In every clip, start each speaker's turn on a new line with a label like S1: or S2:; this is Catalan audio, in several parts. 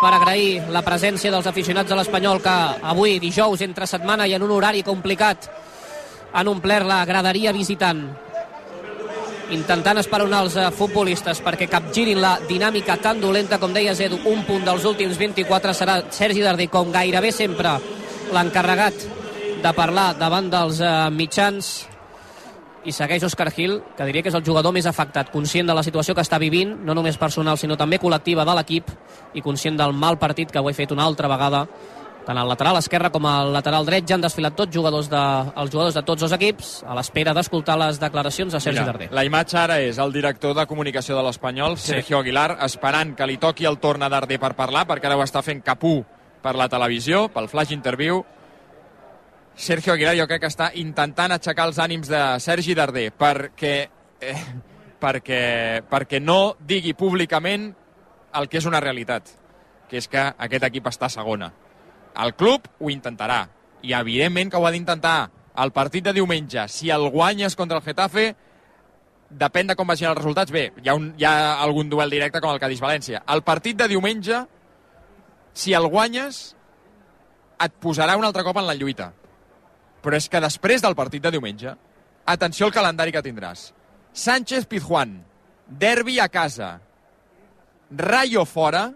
S1: per agrair la presència dels aficionats de l'Espanyol que avui, dijous, entre setmana i en un horari complicat, han omplert la graderia visitant intentant esperonar els eh, futbolistes perquè capgirin la dinàmica tan dolenta com deies Edu, un punt dels últims 24 serà Sergi Darder com gairebé sempre l'encarregat de parlar davant dels eh, mitjans i segueix Oscar Gil, que diria que és el jugador més afectat, conscient de la situació que està vivint, no només personal, sinó també col·lectiva de l'equip, i conscient del mal partit que ho he fet una altra vegada tant al lateral esquerre com al lateral dret ja han desfilat tots jugadors de, els jugadors de tots els equips a l'espera d'escoltar les declaracions de Sergi
S2: Mira,
S1: Darder.
S2: La imatge ara és el director de comunicació de l'Espanyol,
S1: Sí.
S2: Sergio Aguilar, esperant que li toqui el torn a Darder per parlar, perquè ara ho està fent capú per la televisió, pel flash interview. Sergio Aguilar jo crec que està intentant aixecar els ànims de Sergi Darder perquè, eh, perquè, perquè no digui públicament el que és una realitat, que és que aquest equip està a segona. El club ho intentarà, i evidentment que ho ha d'intentar. El partit de diumenge, si el guanyes contra el Getafe, depèn de com vagin els resultats. Bé, hi ha, un, hi ha algun duel directe com el Cadis-València. El partit de diumenge, si el guanyes, et posarà un altre cop en la lluita. Però és que després del partit de diumenge, atenció al calendari que tindràs. Sánchez Pizjuán, derbi a casa, Rayo fora,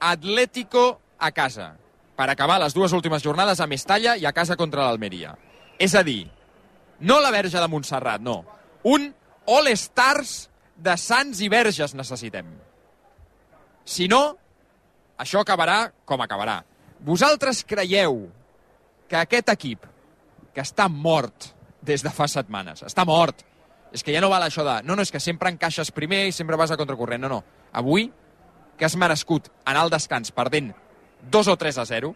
S2: Atlético a casa, per acabar les dues últimes jornades a Mestalla i a casa contra l'Almeria. És a dir, no la Verge de Montserrat, no. Un All-Stars de Sants i Verges necessitem. Si no, això acabarà com acabarà. Vosaltres creieu que aquest equip, que està mort des de fa setmanes, està mort, és que ja no val això de... No, no, és que sempre encaixes primer i sempre vas a contracorrent. No, no. Avui, que has merescut anar al descans perdent 2 o 3 a 0,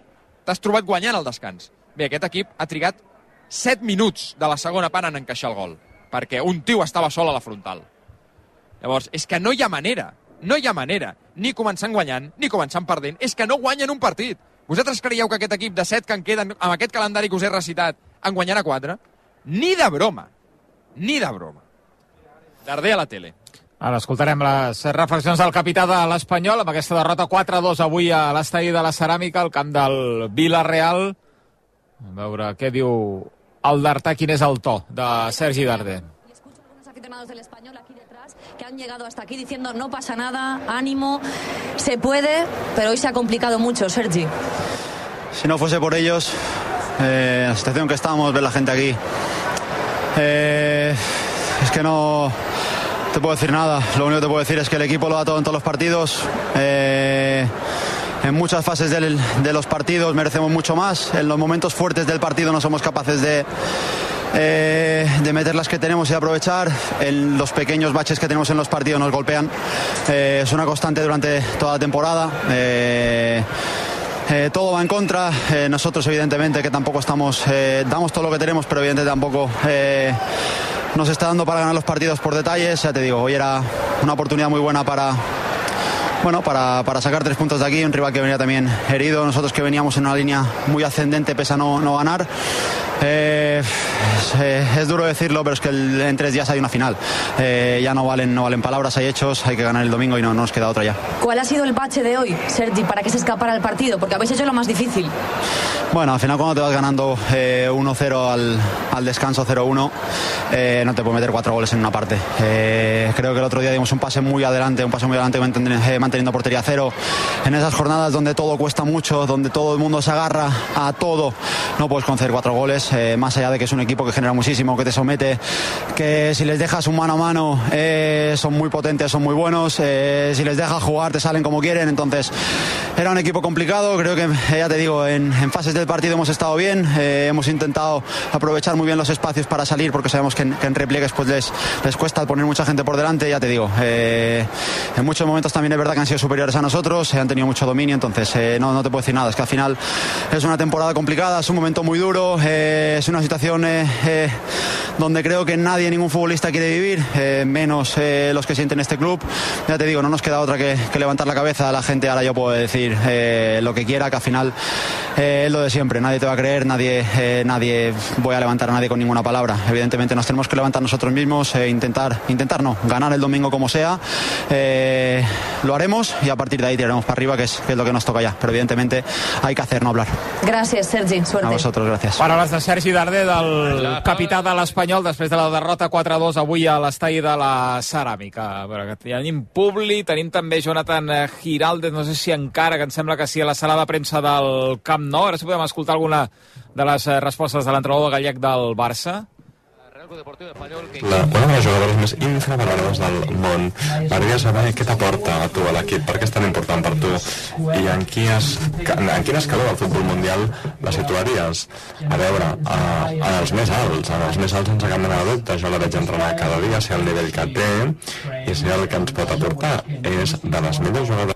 S2: t'has trobat guanyant el descans. Bé, aquest equip ha trigat 7 minuts de la segona part en encaixar el gol, perquè un tio estava sol a la frontal. Llavors, és que no hi ha manera, no hi ha manera, ni començant guanyant, ni començant perdent, és que no guanyen un partit. Vosaltres creieu que aquest equip de 7 que en queden, amb aquest calendari que us he recitat, en guanyarà 4? Ni de broma, ni de broma. Darder a la tele.
S3: Ara escoltarem les reflexions del capità de l'Espanyol amb aquesta derrota 4-2 avui a l'estadi de la Ceràmica, al camp del Villarreal. A veure què diu el Dartà, quin és el to de Sergi Darder.
S4: Los aficionados del español aquí detrás que han llegado hasta aquí diciendo no pasa nada, ánimo, se puede, pero hoy se ha complicado mucho, Sergi.
S5: Si no fuese por ellos, eh, la situación que estamos, ver la gente aquí, eh, es que no te puedo decir nada. Lo único que te puedo decir es que el equipo lo da todo en todos los partidos. Eh, en muchas fases de los partidos merecemos mucho más. En los momentos fuertes del partido no somos capaces de, eh, de meter las que tenemos y aprovechar. En los pequeños baches que tenemos en los partidos nos golpean. Eh, es una constante durante toda la temporada. Eh, todo va en contra. Eh, nosotros, evidentemente, que tampoco estamos. eh, damos todo lo que tenemos, pero evidentemente tampoco. eh, nos está dando para ganar los partidos por detalles. Ya te digo, hoy era una oportunidad muy buena para, bueno, para, para sacar tres puntos de aquí, un rival que venía también herido, nosotros que veníamos en una línea muy ascendente pese a no, no ganar. Eh, es, eh, es duro decirlo, pero es que el- en tres días hay una final. Eh, ya no valen, no valen palabras, hay hechos, hay que ganar el domingo y no, no nos queda otra ya.
S4: ¿Cuál ha sido el bache de hoy, Sergi, para que se escapara el partido? Porque habéis hecho lo más difícil.
S5: Bueno, al final cuando te vas ganando eh, 1-0 al, al descanso 0-1, eh, no te puedes meter cuatro goles en una parte. Eh, creo que el otro día dimos un pase muy adelante, un pase muy adelante manteni- eh, manteniendo portería cero. En esas jornadas donde todo cuesta mucho, donde todo el mundo se agarra a todo, no puedes conceder cuatro goles, eh, más allá de que es un equipo que genera muchísimo, que te somete, que si les dejas un mano a mano eh, son muy potentes, son muy buenos, eh, si les dejas jugar te salen como quieren, entonces era un equipo complicado, creo que ya te digo, en, fases del partido hemos estado bien, hemos intentado aprovechar muy bien los espacios para salir porque sabemos que en, que repliegues pues les, les cuesta poner mucha gente por delante, ya te digo, en muchos momentos también es verdad que han sido superiores a nosotros, han tenido mucho dominio, entonces no, te puedo decir nada, es que al final es una temporada complicada, es un momento muy duro, Eh, es una situación eh, eh, donde creo que nadie, ningún futbolista quiere vivir, eh, menos eh, los que sienten este club. Ya te digo, no nos queda otra que, que levantar la cabeza a la gente. Ahora yo puedo decir eh, lo que quiera, que al final eh, es lo de siempre. Nadie te va a creer, nadie, eh, nadie voy a levantar a nadie con ninguna palabra. Evidentemente nos tenemos que levantar nosotros mismos, e intentar, intentar no, ganar el domingo como sea. Eh, lo haremos y a partir de ahí tiraremos para arriba, que es, que es lo que nos toca ya. Pero evidentemente hay que hacer, no hablar.
S4: Gracias, Sergi. Suerte.
S5: A vosotros, gracias.
S3: Sergi Darder, del capità de l'Espanyol, després de la derrota 4-2 avui a l'estadi de la Ceràmica. Que tenim Publi, tenim també Jonathan Giraldez, no sé si encara, que em sembla que sí, a la sala de premsa del Camp Nou. Ara si podem escoltar alguna de les eh, respostes de l'entrenador gallec del Barça.
S6: La, una de les jugadores més infravalorades del món. M'agradaria saber què t'aporta a tu a l'equip, per què és tan important per tu i en, quines, en quin escaló del futbol mundial la situaries. A veure, a, a els més alts, a els més alts sense cap mena de dubte, jo la veig entrenar cada dia, sé el nivell que té i sé el que ens pot aportar. És de les millors jugadores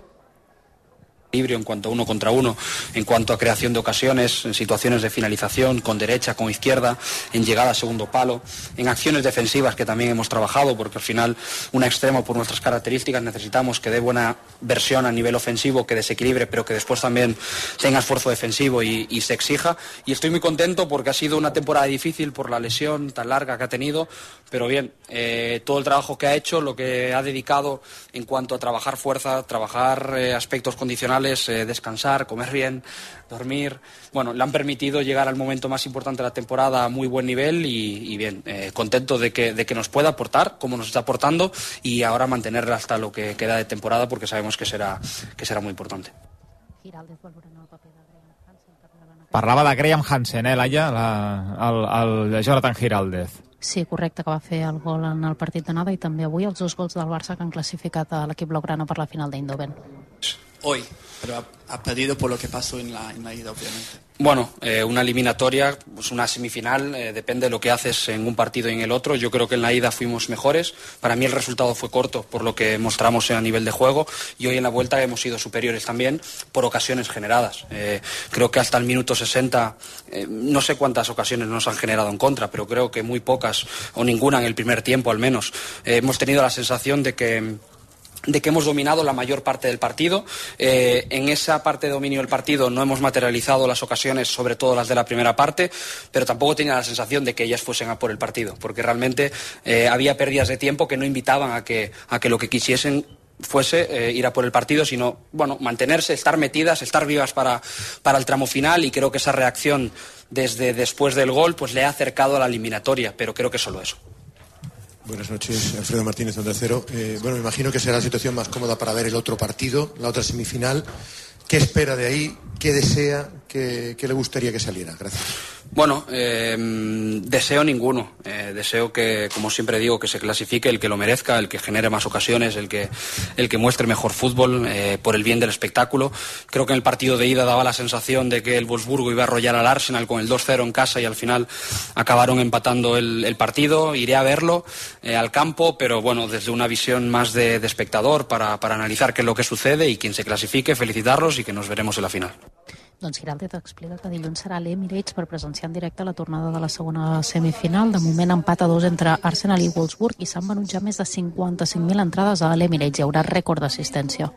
S7: en cuanto a uno contra uno, en cuanto a creación de ocasiones, en situaciones de finalización, con derecha, con izquierda, en llegada a segundo palo, en acciones defensivas que también hemos trabajado, porque al final un extremo por nuestras características necesitamos que dé buena versión a nivel ofensivo, que desequilibre, pero que después también tenga esfuerzo defensivo y, se exija. Y estoy muy contento porque ha sido una temporada difícil por la lesión tan larga que ha tenido, pero bien, eh, todo el trabajo que ha hecho, lo que ha dedicado en cuanto a trabajar fuerza, trabajar eh, aspectos condicionales, eh, descansar, comer bien, dormir, bueno, le han permitido llegar al momento más importante de la temporada a muy buen nivel y, y bien, eh, contento de que, de que nos pueda aportar como nos está aportando y ahora mantenerla hasta lo que queda de temporada porque sabemos que será, que será muy importante.
S3: Parlava de Graham Hansen, eh, Laia, la, el, el Jonathan Giraldez.
S8: Sí, correcte, que va fer el gol en el partit d'anada i també avui els dos gols del Barça que han classificat a l'equip blaugrana per la final d'Eindhoven.
S9: Hoy, pero ha, ha perdido por lo que pasó en la, en la ida, obviamente.
S7: Bueno, eh, una eliminatoria, pues una semifinal, eh, depende de lo que haces en un partido y en el otro. Yo creo que en la ida fuimos mejores. Para mí el resultado fue corto por lo que mostramos a nivel de juego y hoy en la vuelta hemos sido superiores también por ocasiones generadas. Eh, creo que hasta el minuto 60, eh, no sé cuántas ocasiones nos han generado en contra, pero creo que muy pocas o ninguna en el primer tiempo al menos. Hemos tenido la sensación de que de que hemos dominado la mayor parte del partido. Eh, en esa parte de dominio del partido no hemos materializado las ocasiones, sobre todo las de la primera parte, pero tampoco tenía la sensación de que ellas fuesen a por el partido, porque realmente eh, había pérdidas de tiempo que no invitaban a que, a que lo que quisiesen fuese eh, ir a por el partido, sino bueno, mantenerse, estar metidas, estar vivas para, para el tramo final y creo que esa reacción desde después del gol pues le ha acercado a la eliminatoria, pero creo que solo eso.
S10: Buenas noches, Alfredo Martínez, Onda Cero. Eh, bueno, me imagino que será la situación más cómoda para ver el otro partido, la otra semifinal. ¿Qué espera de ahí? ¿Qué desea? ¿Qué, le gustaría que saliera? Gracias.
S7: Bueno, eh, deseo ninguno. Eh, deseo que, como siempre digo, que se clasifique el que lo merezca, el que genere más ocasiones, el que, el que muestre mejor fútbol eh, por el bien del espectáculo. Creo que en el partido de ida daba la sensación de que el Wolfsburgo iba a arrollar al Arsenal con el 2-0 en casa y al final acabaron empatando el, partido. Iré a verlo eh, al campo, pero bueno, desde una visión más de, de espectador para, para analizar qué es lo que sucede y quien se clasifique, felicitarlos y que nos veremos en la final.
S8: Doncs Giraldez explica que dilluns serà l'Emirates per presenciar en directe la tornada de la segona semifinal. De moment empat a dos entre Arsenal i Wolfsburg i s'han venut ja més de 55.000 entrades a l'Emirates. Hi haurà rècord d'assistència.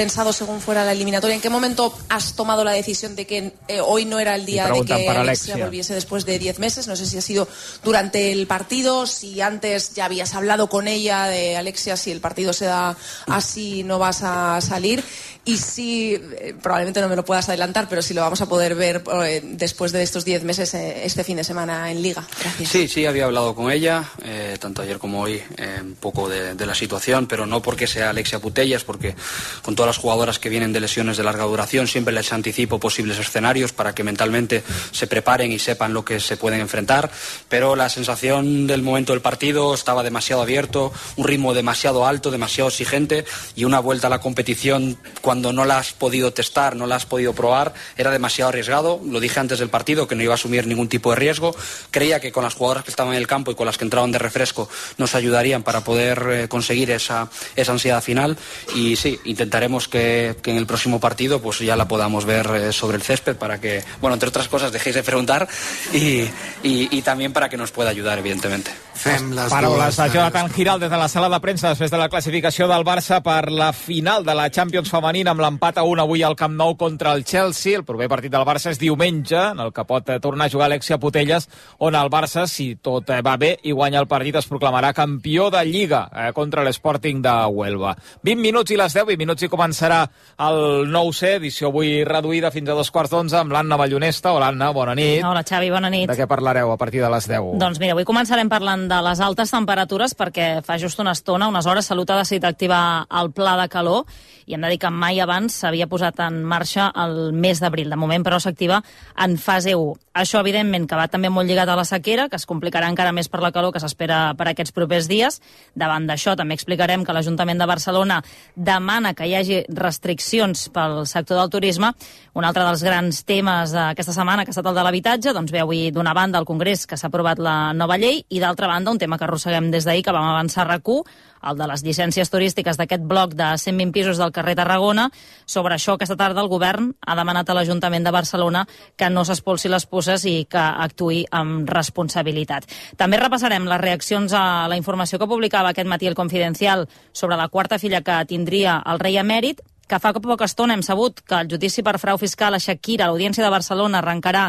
S11: Pensado según fuera la eliminatoria? ¿En qué momento has tomado la decisión de que eh, hoy no era el día de que Alexia,
S3: Alexia.
S11: volviese después de 10 meses? No sé si ha sido durante el partido, si antes ya habías hablado con ella de Alexia, si el partido se da así no vas a salir. Y si, eh, probablemente no me lo puedas adelantar, pero si lo vamos a poder ver eh, después de estos 10 meses eh, este fin de semana en Liga. Gracias.
S7: Sí, sí, había hablado con ella, eh, tanto ayer como hoy, eh, un poco de, de la situación, pero no porque sea Alexia Putellas, porque con todas las jugadoras que vienen de lesiones de larga duración siempre les anticipo posibles escenarios para que mentalmente se preparen y sepan lo que se pueden enfrentar, pero la sensación del momento del partido estaba demasiado abierto, un ritmo demasiado alto, demasiado exigente y una vuelta a la competición cuando no la has podido testar, no la has podido probar, era demasiado arriesgado. Lo dije antes del partido que no iba a asumir ningún tipo de riesgo. Creía que con las jugadoras que estaban en el campo y con las que entraban de refresco nos ayudarían para poder eh, conseguir esa, esa ansiedad final. Y sí, intentaremos esperemos que, que, en el próximo partido pues ya la podamos ver eh, sobre el césped para que, bueno, entre otras cosas, dejéis de preguntar y, y, y también para que nos pueda ayudar, evidentemente.
S3: Fem les Paraules de Jonathan Giral des de la sala de premsa després de la classificació del Barça per la final de la Champions femenina amb l'empat a 1 avui al Camp Nou contra el Chelsea. El proper partit del Barça és diumenge, en el que pot tornar a jugar Alexia Putelles, on el Barça, si tot va bé i guanya el partit, es proclamarà campió de Lliga eh, contra l'Sporting de Huelva. 20 minuts i les 10, 20 minuts i començarà el 9C, edició avui reduïda fins a dos quarts d'onze amb l'Anna Ballonesta. Hola, Anna, bona nit.
S12: Hola, Xavi, bona nit.
S3: De què parlareu a partir de les 10?
S12: Doncs mira, avui començarem parlant de les altes temperatures perquè fa just una estona, unes hores, Salut ha decidit activar el pla de calor i hem de dir que mai abans s'havia posat en marxa el mes d'abril. De moment, però, s'activa en fase 1. Això, evidentment, que va també molt lligat a la sequera, que es complicarà encara més per la calor que s'espera per aquests propers dies. Davant d'això, també explicarem que l'Ajuntament de Barcelona demana que hi hagi restriccions pel sector del turisme. Un altre dels grans temes d'aquesta setmana, que ha estat el de l'habitatge, doncs ve avui d'una banda al Congrés que s'ha aprovat la nova llei i d'altra banda un tema que arrosseguem des d'ahir, que vam avançar a RAC1, el de les llicències turístiques d'aquest bloc de 120 pisos del carrer Tarragona. Sobre això, aquesta tarda el govern ha demanat a l'Ajuntament de Barcelona que no s'espolsi les pusses i que actui amb responsabilitat. També repassarem les reaccions a la informació que publicava aquest matí el Confidencial sobre la quarta filla que tindria el rei emèrit, que fa poca estona hem sabut que el judici per frau fiscal a Shakira l'Audiència de Barcelona arrencarà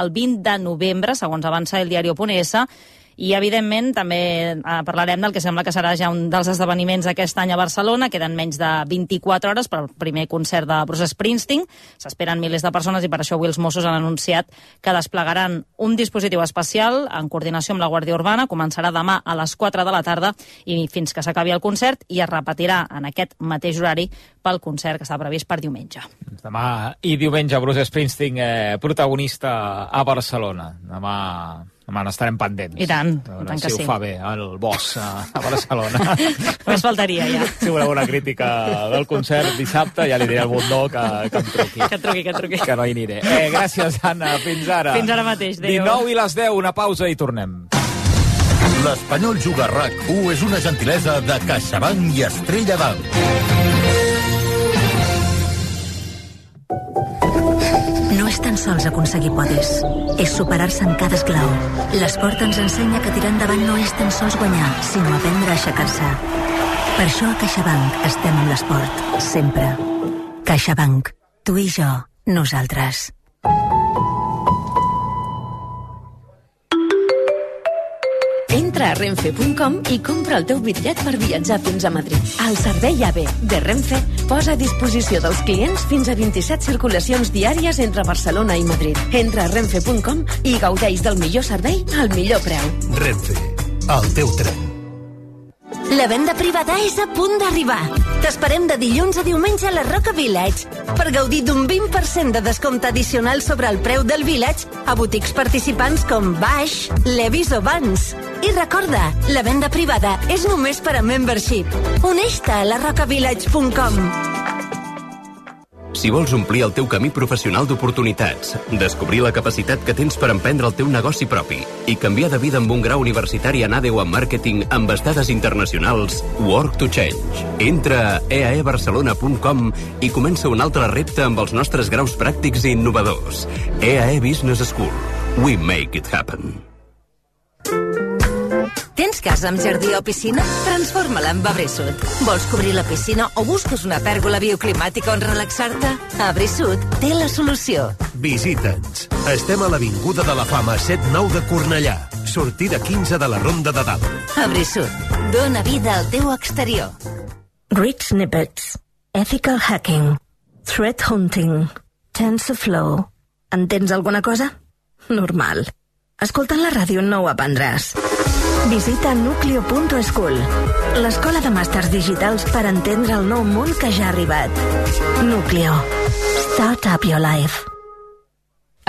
S12: el 20 de novembre, segons avança el diari.es, i, evidentment, també eh, parlarem del que sembla que serà ja un dels esdeveniments aquest any a Barcelona. Queden menys de 24 hores per al primer concert de Bruce Springsteen. S'esperen milers de persones i per això avui els Mossos han anunciat que desplegaran un dispositiu especial en coordinació amb la Guàrdia Urbana. Començarà demà a les 4 de la tarda i fins que s'acabi el concert i es repetirà en aquest mateix horari pel concert que està previst per diumenge.
S3: Demà i diumenge Bruce Springsteen eh, protagonista a Barcelona. Demà Demà n'estarem pendents.
S12: I tant,
S3: a
S12: tant
S3: si
S12: que
S3: ho
S12: sí.
S3: fa bé, el boss a, a Barcelona.
S12: Només faltaria, ja.
S3: Si voleu una crítica del concert dissabte, ja li diré al Bundó que, que em truqui.
S12: Que truqui, que truqui.
S3: Que no hi aniré. Eh, gràcies, Anna. Fins ara.
S12: Fins ara mateix. Adéu.
S3: 19 i les 10, una pausa i tornem.
S13: L'Espanyol Juga RAC1 és una gentilesa de CaixaBank i Estrella d'Alt.
S14: Tan sols aconseguir podis, és superar-se en cada esclau. L'esport ens ensenya que tirar endavant no és tan sols guanyar, sinó aprendre a aixecar-se. Per això a CaixaBank estem amb l'esport, sempre. CaixaBank. Tu i jo, nosaltres.
S15: Entra a renfe.com i compra el teu bitllet per viatjar fins a Madrid. El servei AVE de Renfe posa a disposició dels clients fins a 27 circulacions diàries entre Barcelona i Madrid. Entra a renfe.com i gaudeix del millor servei al millor preu.
S13: Renfe, el teu tren.
S14: La venda privada és a punt d'arribar. T'esperem de dilluns a diumenge a la Roca Village per gaudir d'un 20% de descompte addicional sobre el preu del Village a botics participants com Baix, Levis o Vans. I recorda, la venda privada és només per a membership. Uneix-te a la rocavillage.com.
S16: Si vols omplir el teu camí professional d'oportunitats, descobrir la capacitat que tens per emprendre el teu negoci propi i canviar de vida amb un grau universitari en ADE o en màrqueting amb estades internacionals, Work to Change. Entra a eaebarcelona.com i comença un altre repte amb els nostres graus pràctics i innovadors. EAE Business School. We make it happen.
S17: Casa amb jardí o piscina? Transforma-la en Abrisud. Vols cobrir la piscina o busques una pèrgola bioclimàtica on relaxar-te? Abrisud té la solució.
S13: Visita'ns. Estem a l'Avinguda de la Fama 79 de Cornellà. Sortida 15 de la Ronda de Dalt.
S17: Abrisud. Dóna vida al teu exterior.
S14: Read snippets. Ethical hacking. Threat hunting. TensorFlow. Entens alguna cosa? Normal. Escoltant la ràdio no ho aprendràs. Visita nucleo.school, l'escola de màsters digitals per entendre el nou món que ja ha arribat. Nucleo. Start up your life.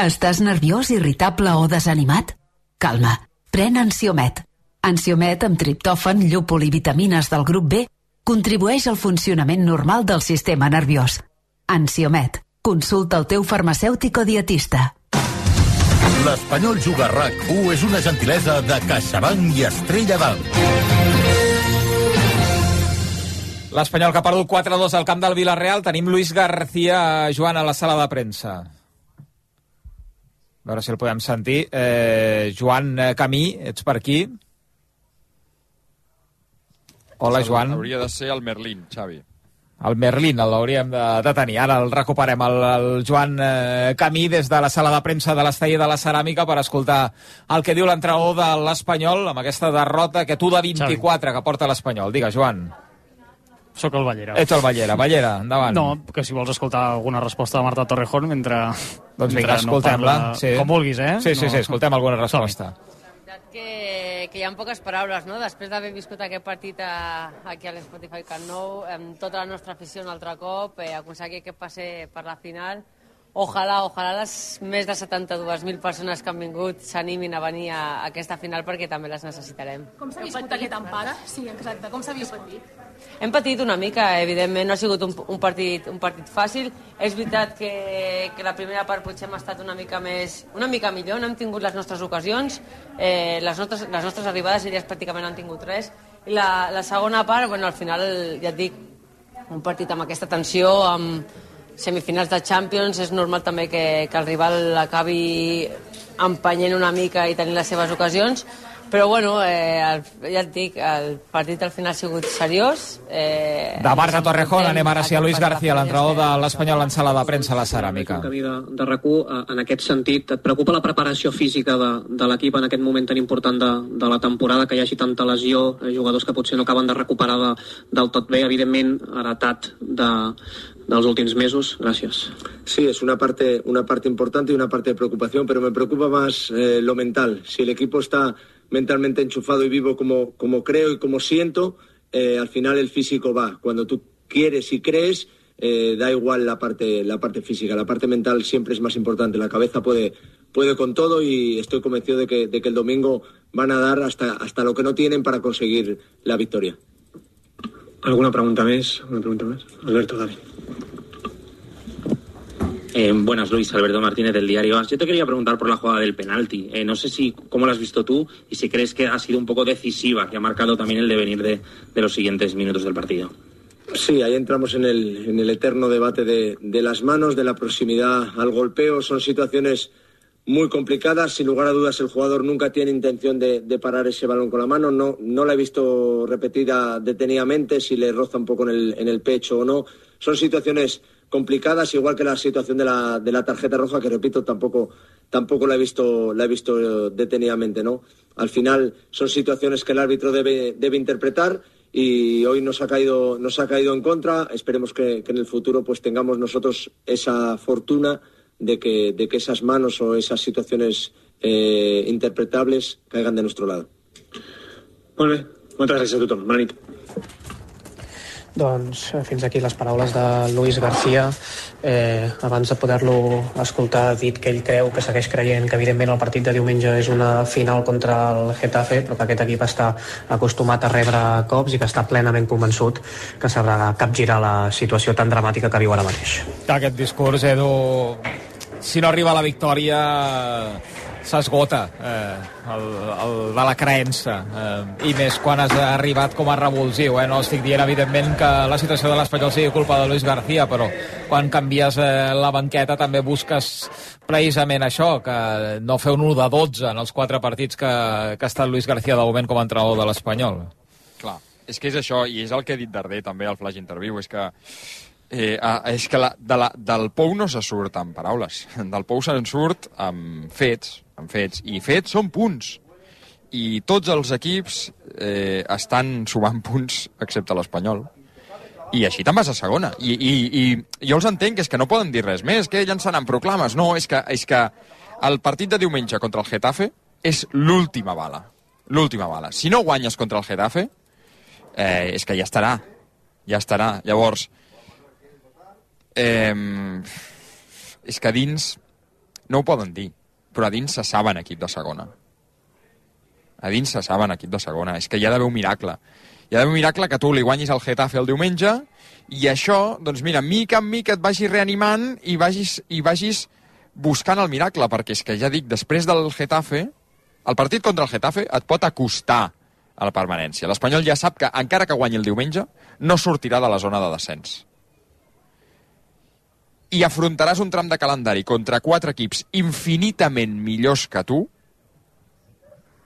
S18: Estàs nerviós, irritable o desanimat? Calma, pren Ansiomet. Ansiomet amb triptòfan, llúpol i vitamines del grup B contribueix al funcionament normal del sistema nerviós. Ansiomet. Consulta el teu farmacèutic o dietista.
S13: L'Espanyol Juga RAC1 és una gentilesa de CaixaBank i Estrella d'Alt.
S3: L'Espanyol que ha perdut 4-2 al camp del Villarreal. Tenim Luis García, Joan, a la sala de premsa. A veure si el podem sentir. Eh, Joan eh, Camí, ets per aquí? Hola, Joan.
S2: Hauria de ser el Merlín, Xavi.
S3: El Merlín l'hauríem de, de tenir. Ara el recuperem, el, el Joan eh, Camí, des de la sala de premsa de l'Estall de la Ceràmica per escoltar el que diu l'entrenador de l'Espanyol amb aquesta derrota, que tu de 24 que porta l'Espanyol. Digue, Joan.
S19: Soc el Ballera.
S3: Ets el Ballera. Ballera, endavant.
S19: No, que si vols escoltar alguna resposta de Marta Torrejón mentre...
S3: Doncs vinga,
S19: no
S3: escoltem-la.
S19: parla-
S3: sí.
S19: Com vulguis, eh?
S3: Sí, sí,
S19: No-
S3: sí, escoltem alguna resposta.
S20: Que, que hi ha poques paraules, no? Després d'haver viscut aquest partit a, aquí a l'Spotify Camp Nou, amb tota la nostra afició un altre cop, eh, aconseguir que passe per la final, ojalà, ojalà les més de 72.000 persones que han vingut s'animin a venir a, a aquesta final perquè també les necessitarem.
S21: Com s'ha viscut aquest empat? Sí, exacte. Com s'ha viscut?
S20: Hem patit una mica, evidentment, no ha sigut un, un, partit, un partit fàcil. És veritat que, que la primera part potser hem estat una mica més, una mica millor, no hem tingut les nostres ocasions, eh, les, nostres, les nostres arribades elles pràcticament no han tingut res. I la, la segona part, bueno, al final, ja et dic, un partit amb aquesta tensió, amb semifinals de Champions, és normal també que, que el rival acabi empenyent una mica i tenint les seves ocasions, però bueno, eh, el, ja et dic, el partit al final ha sigut seriós. Eh,
S3: De Marta Torrejón
S20: ens
S3: anem ara sí a Luis García, l'entrenador de l'Espanyol en sala de premsa a la Ceràmica.
S22: camí de, de RAC1 en aquest sentit. Et preocupa la preparació física de, de l'equip en aquest moment tan important de, de la temporada, que hi hagi tanta lesió, eh, jugadors que potser no acaben de recuperar de, del tot bé, evidentment heretat de, dels últims mesos? Gràcies.
S23: Sí, es una parte, una parte importante y una parte de preocupación, pero me preocupa más eh, lo mental. Si el equipo está mentalmente enchufado y vivo como, como creo y como siento, eh, al final el físico va. Cuando tú quieres y crees, eh, da igual la parte, la parte física. La parte mental siempre es más importante. La cabeza puede, puede con todo y estoy convencido de que, de que el domingo van a dar hasta, hasta lo que no tienen para conseguir la victoria.
S22: ¿Alguna pregunta más? ¿Alguna pregunta más? Alberto, dale. Eh, buenas, Luis. Alberto Martínez del diario. Yo te quería preguntar por la jugada del penalti. Eh, no sé si cómo la has visto tú y si crees que ha sido un poco decisiva, que ha marcado también el devenir de, los siguientes minutos del partido.
S23: Sí, ahí entramos en el, eterno debate de, las manos, de la proximidad al golpeo. Son situaciones muy complicadas. Sin lugar a dudas, el jugador nunca tiene intención de, de parar ese balón con la mano. No, no la he visto repetida detenidamente, si le roza un poco en el, en el pecho o no. Son situaciones complicadas, igual que la situación de la, de la tarjeta roja, que repito, tampoco, tampoco la he visto, la he visto eh, detenidamente, ¿no? Al final son situaciones que el árbitro debe, debe interpretar y hoy nos ha caído, nos ha caído en contra. Esperemos que, en el futuro pues tengamos nosotros esa fortuna de que, de que esas manos o esas situaciones eh, interpretables caigan de nuestro lado.
S22: Molt bé. Moltes gràcies a.
S24: Doncs eh, fins aquí les paraules de Luis García. Eh, abans de poder-lo escoltar, ha dit que ell creu que segueix creient que evidentment el partit de diumenge és una final contra el Getafe, però que aquest equip està acostumat a rebre cops i que està plenament convençut que sabrà capgirar la situació tan dramàtica que viu ara mateix.
S3: Aquest discurs, Edu, si no arriba la victòria s'esgota eh, el, el de la creença eh, i més quan has arribat com a revulsiu eh? no estic dient evidentment que la situació de l'Espanyol sigui culpa de Luis García però quan canvies eh, la banqueta també busques precisament això que no fer un 1 de 12 en els quatre partits que, que ha estat Luis García de moment com a entrenador de l'Espanyol
S2: Clar, és que és això, i és el que he dit Darder també al Flash Interview, és que Eh, ah, és que la, de la, del pou no se surt amb paraules, del pou se'n surt amb fets, amb fets, i fets són punts. I tots els equips eh, estan sumant punts, excepte l'Espanyol. I així te'n vas a segona. I, i, I jo els entenc, que és que no poden dir res més, que llançaran proclames. No, és que, és que el partit de diumenge contra el Getafe és l'última bala. L'última bala. Si no guanyes contra el Getafe, eh, és que ja estarà. Ja estarà. Llavors, Eh, és que dins no ho poden dir, però a dins se saben equip de segona. A dins se saben equip de segona. És que hi ha d'haver un miracle. Hi ha d'haver un miracle que tu li guanyis al Getafe el diumenge i això, doncs mira, mica en mica et vagis reanimant i vagis, i vagis buscant el miracle, perquè és que ja dic, després del Getafe, el partit contra el Getafe et pot acostar a la permanència. L'Espanyol ja sap que, encara que guanyi el diumenge, no sortirà de la zona de descens. I afrontaràs un tram de calendari contra quatre equips infinitament millors que tu,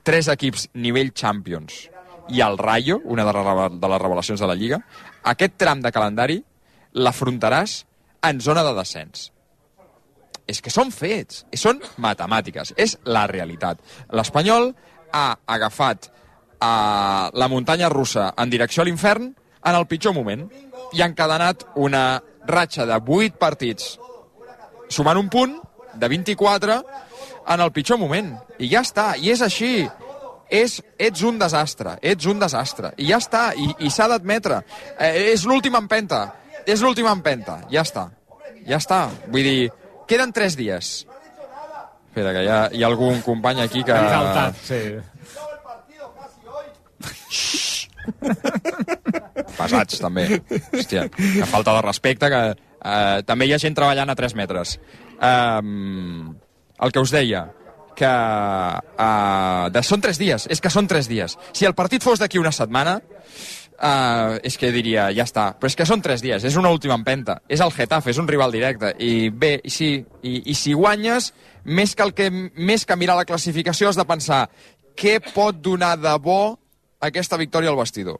S2: tres equips nivell Champions i el Rayo, una de les revelacions de la Lliga, aquest tram de calendari l'afrontaràs en zona de descens. És que són fets, són matemàtiques, és la realitat. L'Espanyol ha agafat a la muntanya russa en direcció a l'infern en el pitjor moment i ha encadenat una ratxa de 8 partits sumant un punt de 24 en el pitjor moment. I ja està, i és així. És, ets un desastre, ets un desastre. I ja està, i, i s'ha d'admetre. Eh, és l'última empenta, és l'última empenta, ja està. Ja està, vull dir, queden 3 dies. Espera, que hi ha, hi ha algun company aquí que...
S3: Sí.
S2: Pesats, també. Hòstia, que falta de respecte, que eh, també hi ha gent treballant a 3 metres. Um, el que us deia, que uh, de, són 3 dies, és que són 3 dies. Si el partit fos d'aquí una setmana, uh, és que diria, ja està. Però és que són 3 dies, és una última empenta. És el Getafe, és un rival directe. I bé, i sí, i, i si guanyes, més que, el que, més que mirar la classificació, has de pensar què pot donar de bo aquesta victòria al vestidor.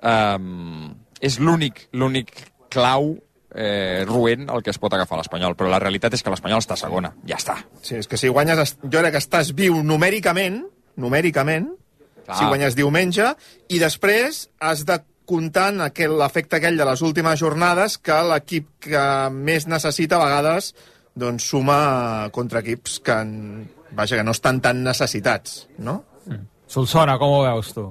S2: Um, és l'únic l'únic clau eh, ruent el que es pot agafar l'Espanyol, però la realitat és que l'Espanyol està segona, ja està.
S25: Sí, és que si guanyes, jo crec que estàs viu numèricament, numèricament,
S2: Clar.
S25: si guanyes diumenge, i després has de comptant aquell- l'efecte aquell de les últimes jornades que l'equip que més necessita a vegades doncs suma contra equips que, en- vaja, que no estan tan necessitats, no?
S3: Solsona, com ho veus tu?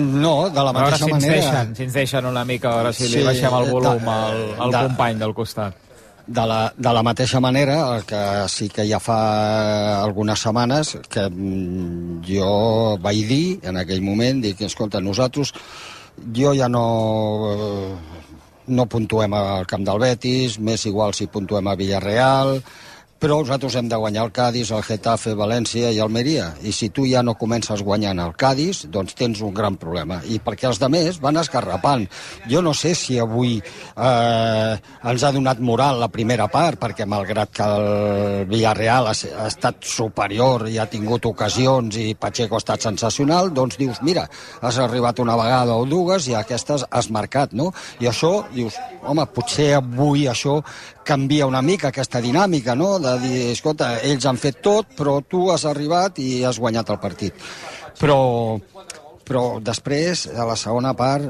S26: No, de la mateixa
S3: si
S26: manera...
S3: Deixen, si ens deixen una mica, a veure si li
S26: Sí,
S3: baixem el
S26: de-
S3: volum al, al
S26: de-
S3: company del costat.
S26: De la, de la mateixa manera, el que sí que ja fa algunes setmanes que mm, jo vaig dir en aquell moment, dic, escolta, nosaltres, jo ja no, eh, no puntuem al camp del Betis, més igual si puntuem a Villarreal, però nosaltres hem de guanyar el Cádiz, el Getafe, València i Almeria. I si tu ja no comences guanyant el Cádiz, doncs tens un gran problema. I perquè els demés van esgarrapant. Jo no sé si avui eh, ens ha donat moral la primera part, perquè malgrat que el Villarreal ha, ha estat superior i ha tingut ocasions i Pacheco ha estat sensacional, doncs dius, mira, has arribat una vegada o dues i aquestes has marcat, no? I això, dius, home, potser avui això canvia una mica aquesta dinàmica, no?, de dir, escolta, ells han fet tot, però tu has arribat i has guanyat el partit. Però, però després, a la segona part,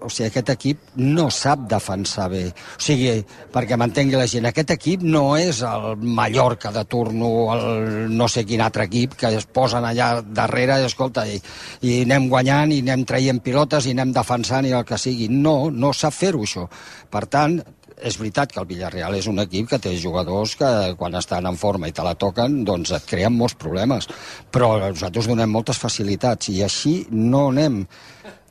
S26: o sigui, aquest equip no sap defensar bé. O sigui, perquè m'entengui la gent, aquest equip no és el Mallorca de turno, el no sé quin altre equip, que es posen allà darrere i, escolta, i, i anem guanyant, i anem traient pilotes, i anem defensant, i el que sigui. No, no sap fer-ho, això. Per tant, és veritat que el Villarreal és un equip que té jugadors que quan estan en forma i te la toquen, doncs et creen molts problemes. Però nosaltres donem moltes facilitats i així no anem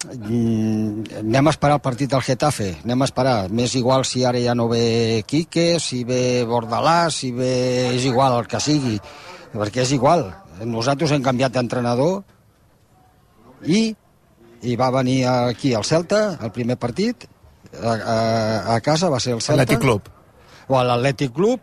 S26: Mm, anem a esperar el partit del Getafe, anem a esperar. M'és igual si ara ja no ve Quique, si ve Bordalà, si ve... és igual el que sigui, perquè és igual. Nosaltres hem canviat d'entrenador i, i va venir aquí al Celta, el primer partit, a, a, a casa va ser el Celta.
S25: Atlètic Club.
S26: O l'Atlètic Club,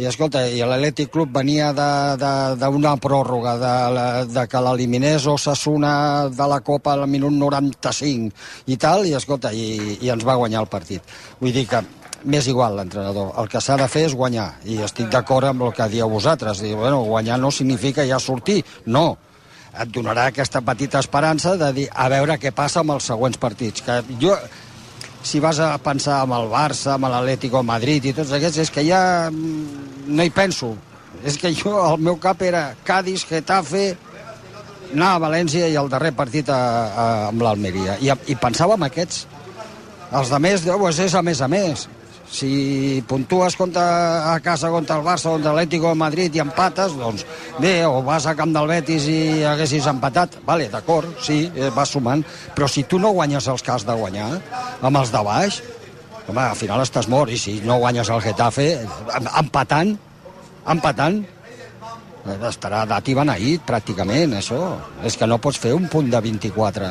S26: i escolta, i l'Atlètic Club venia d'una pròrroga, de, la- de que l'eliminés Osasuna de la Copa al minut 95 i tal, i escolta, i, i ens va guanyar el partit. Vull dir que m'és igual l'entrenador. El que s'ha de fer és guanyar, i estic d'acord amb el que dieu vosaltres. Diu, bueno, guanyar no significa ja sortir, no. Et donarà aquesta petita esperança de dir a veure què passa amb els següents partits. Que jo, si vas a pensar amb el Barça, amb l'Atlético Madrid i tots aquests, és que ja mm, no hi penso. És que jo, el meu cap era Cádiz, Getafe, anar a València i el darrer partit a, a, amb l'Almeria. I, I pensava en aquests. Els de més, doncs és a més a més. Si puntues contra, a casa contra el Barça, contra l'Atlético de Madrid i empates, doncs bé, o vas a camp del Betis i haguessis empatat, vale, d'acord, sí, eh, vas sumant, però si tu no guanyes els que has de guanyar, amb els de baix, home, al final estàs mort, i si no guanyes el Getafe, em- empatant, empatant, Estarà dat i beneït, pràcticament, això. És que no pots fer un punt de 24.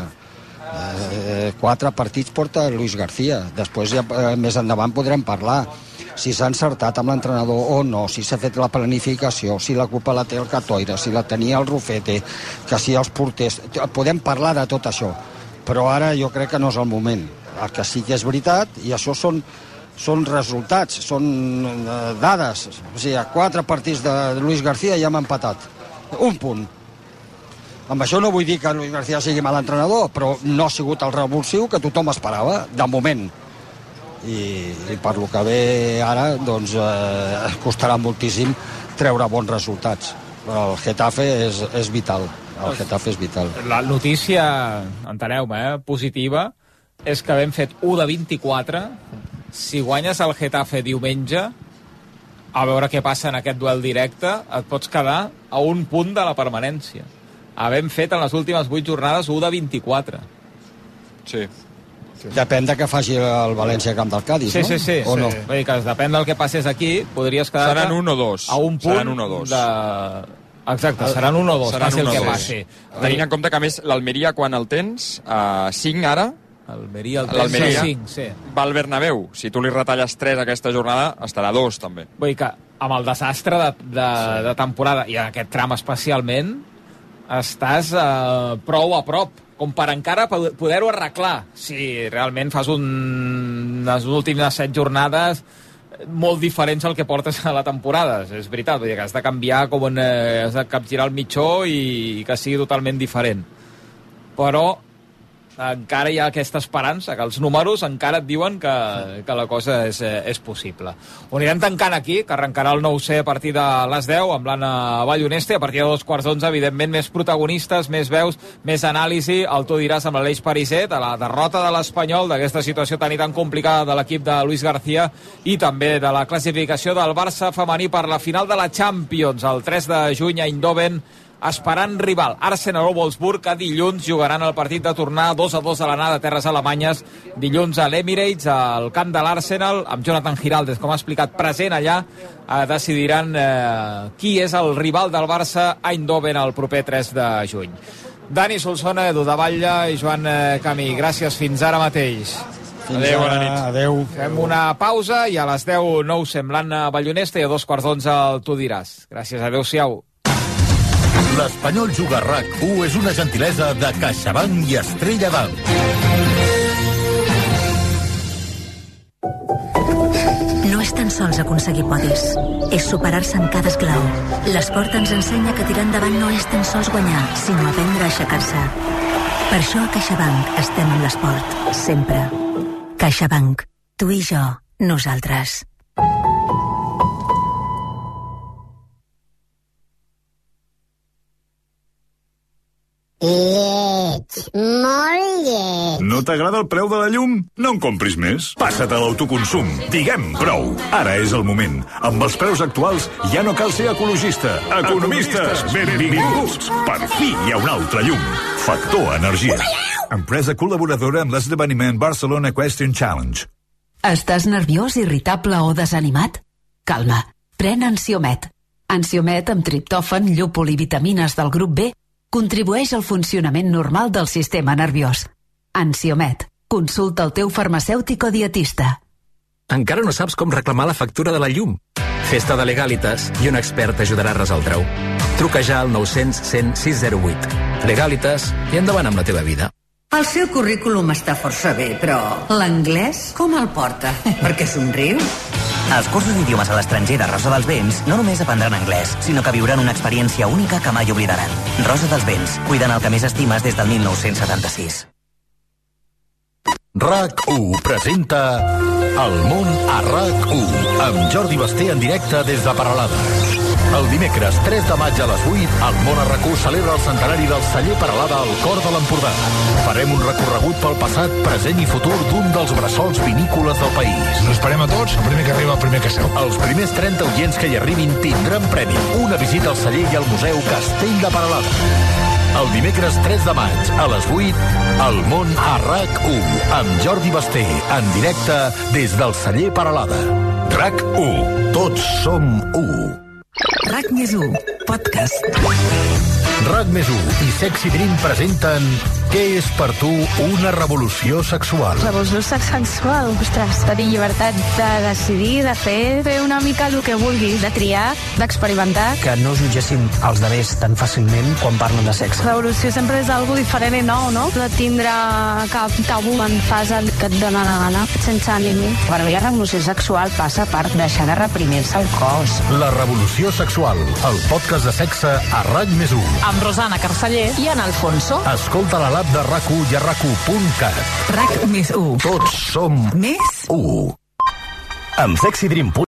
S26: Eh, quatre partits porta Luis García. Després, ja, eh, més endavant, podrem parlar si s'ha encertat amb l'entrenador o no, si s'ha fet la planificació, si la culpa la té el Catoira, si la tenia el Rufete, que si els porters... Podem parlar de tot això, però ara jo crec que no és el moment. El que sí que és veritat, i això són, són resultats, són eh, dades. O sigui, quatre partits de Luis García ja hem empatat. Un punt. Amb això no vull dir que Luis García sigui mal entrenador, però no ha sigut el revulsiu que tothom esperava, de moment. I, i per lo que ve ara, doncs, eh, costarà moltíssim treure bons resultats. Però el Getafe és, és vital. El Getafe és vital.
S3: La notícia, enteneu-me, eh, positiva, és que hem fet 1 de 24. Si guanyes el Getafe diumenge, a veure què passa en aquest duel directe, et pots quedar a un punt de la permanència. Havem fet en les últimes 8 jornades 1 de 24.
S2: Sí.
S26: Depèn de què faci el València Camp del Cádiz,
S3: Sí,
S26: no?
S3: sí, sí.
S26: O
S3: sí.
S26: no?
S3: Vull dir que depèn del que passés aquí, podries quedar
S2: Seran un o dos.
S3: a un punt
S2: Seran un o dos.
S3: de... Exacte, seran un o dos,
S2: Seran
S3: passi el que passi.
S2: Tenint en compte que, a més, l'Almeria, quan el tens, a 5 ara,
S3: Almeria, el tens
S2: l'Almeria
S3: a cinc, sí.
S2: va al Bernabéu. Si tu li retalles 3 aquesta jornada, estarà a 2, també.
S3: Vull dir que amb el desastre de, de, sí. de temporada, i en aquest tram especialment, estàs eh, prou a prop, com per encara po- poder-ho arreglar. Si realment fas un, les últimes set jornades molt diferents al que portes a la temporada. És veritat, vull dir que has de canviar com un, eh, has de capgirar el mitjó i, i que sigui totalment diferent. Però encara hi ha aquesta esperança, que els números encara et diuen que, que la cosa és, eh, és possible. Ho anirem tancant aquí, que arrencarà el 9C a partir de les 10 amb l'Anna Balloneste, a partir de dos quarts d'onze, evidentment, més protagonistes, més veus, més anàlisi, el tu diràs amb l'Aleix Pariset, de la derrota de l'Espanyol, d'aquesta situació tan i tan complicada de l'equip de Luis García i també de la classificació del Barça femení per la final de la Champions, el 3 de juny a Eindhoven, esperant rival. Arsenal o Wolfsburg que dilluns jugaran el partit de tornar 2 a 2 a l'anada a terres alemanyes dilluns a l'Emirates, al camp de l'Arsenal amb Jonathan Giraldes, com ha explicat present allà, eh, decidiran eh, qui és el rival del Barça a Eindhoven el proper 3 de juny. Dani Solsona, Edu de Batlle i Joan eh, Camí, gràcies fins ara mateix.
S26: Fins Adéu, bona nit. Adéu.
S3: Fem una pausa i a les 10 nou semblant a Ballonesta i a dos quarts d'onze el tu diràs. Gràcies, adeu-siau.
S13: L'Espanyol Juga RAC1 és una gentilesa de CaixaBank i Estrella d'Alt.
S14: No és tan sols aconseguir podis, és superar-se en cada esclau. L'esport ens ensenya que tirar endavant no és tan sols guanyar, sinó aprendre a aixecar-se. Per això a CaixaBank estem amb l'esport, sempre. CaixaBank. Tu i jo, nosaltres.
S27: Lleig, molt lleig.
S28: No t'agrada el preu de la llum? No en compris més. Passa't a l'autoconsum. Diguem prou. Ara és el moment. Amb els preus actuals ja no cal ser ecologista. Economistes, benvinguts. Per fi hi ha un altre llum. Factor Energia. Empresa col·laboradora amb l'esdeveniment Barcelona Question Challenge.
S18: Estàs nerviós, irritable o desanimat? Calma, pren Ansiomet. Ansiomet amb triptòfan, llúpol i vitamines del grup B contribueix al funcionament normal del sistema nerviós. Ansiomet. Consulta el teu farmacèutic o dietista.
S29: Encara no saps com reclamar la factura de la llum? Festa de Legalitas i un expert t'ajudarà a resoldre-ho. Truca ja al 900 100 608. Legalitas i endavant amb la teva vida.
S30: El seu currículum està força bé, però l'anglès com el porta? Per què somriu?
S31: Als cursos d'idiomes a l'estranger de Rosa dels Vents no només aprendran anglès, sinó que viuran una experiència única que mai oblidaran. Rosa dels Vents, cuidant el que més estimes des del 1976.
S13: RAC1 presenta El món a RAC1 amb Jordi Basté en directe des de Paralada. El dimecres 3 de maig a les 8, el món a RAC1 celebra el centenari del celler Paralada al cor de l'Empordà. Farem un recorregut pel passat, present i futur d'un dels bressols vinícoles del país.
S32: Us esperem a tots, el primer que arriba, el primer que seu.
S13: Els primers 30 oients que hi arribin tindran premi. Una visita al celler i al Museu Castell de Paralada. El dimecres 3 de maig, a les 8, El món a RAC1, amb Jordi Basté, en directe des del celler Paralada. RAC1, tots som 1.
S30: RAC més 1,
S13: podcast. RAC més 1 i Sexy Dream presenten Què és per tu una revolució sexual?
S33: Revolució sexual, ostres, tenir llibertat de decidir, de fer, fer una mica el que vulguis, de triar, d'experimentar.
S34: Que no jutgéssim els demés tan fàcilment quan parlen de sexe.
S33: Revolució sempre és algo diferent i nou, no? No tindre cap tabú en fas el que et dóna la gana, sense límit.
S34: Per mi la revolució sexual passa per deixar de reprimir-se el cos.
S13: La revolució sexual, el podcast de sexe a RAC més 1.
S33: Amb Rosana Carceller i en Alfonso.
S13: Escolta la l'app de RAC1 i a RAC1.cat.
S18: RAC més 1.
S13: Tots som
S18: Més
S13: 1.
S35: Amb Sexy Dream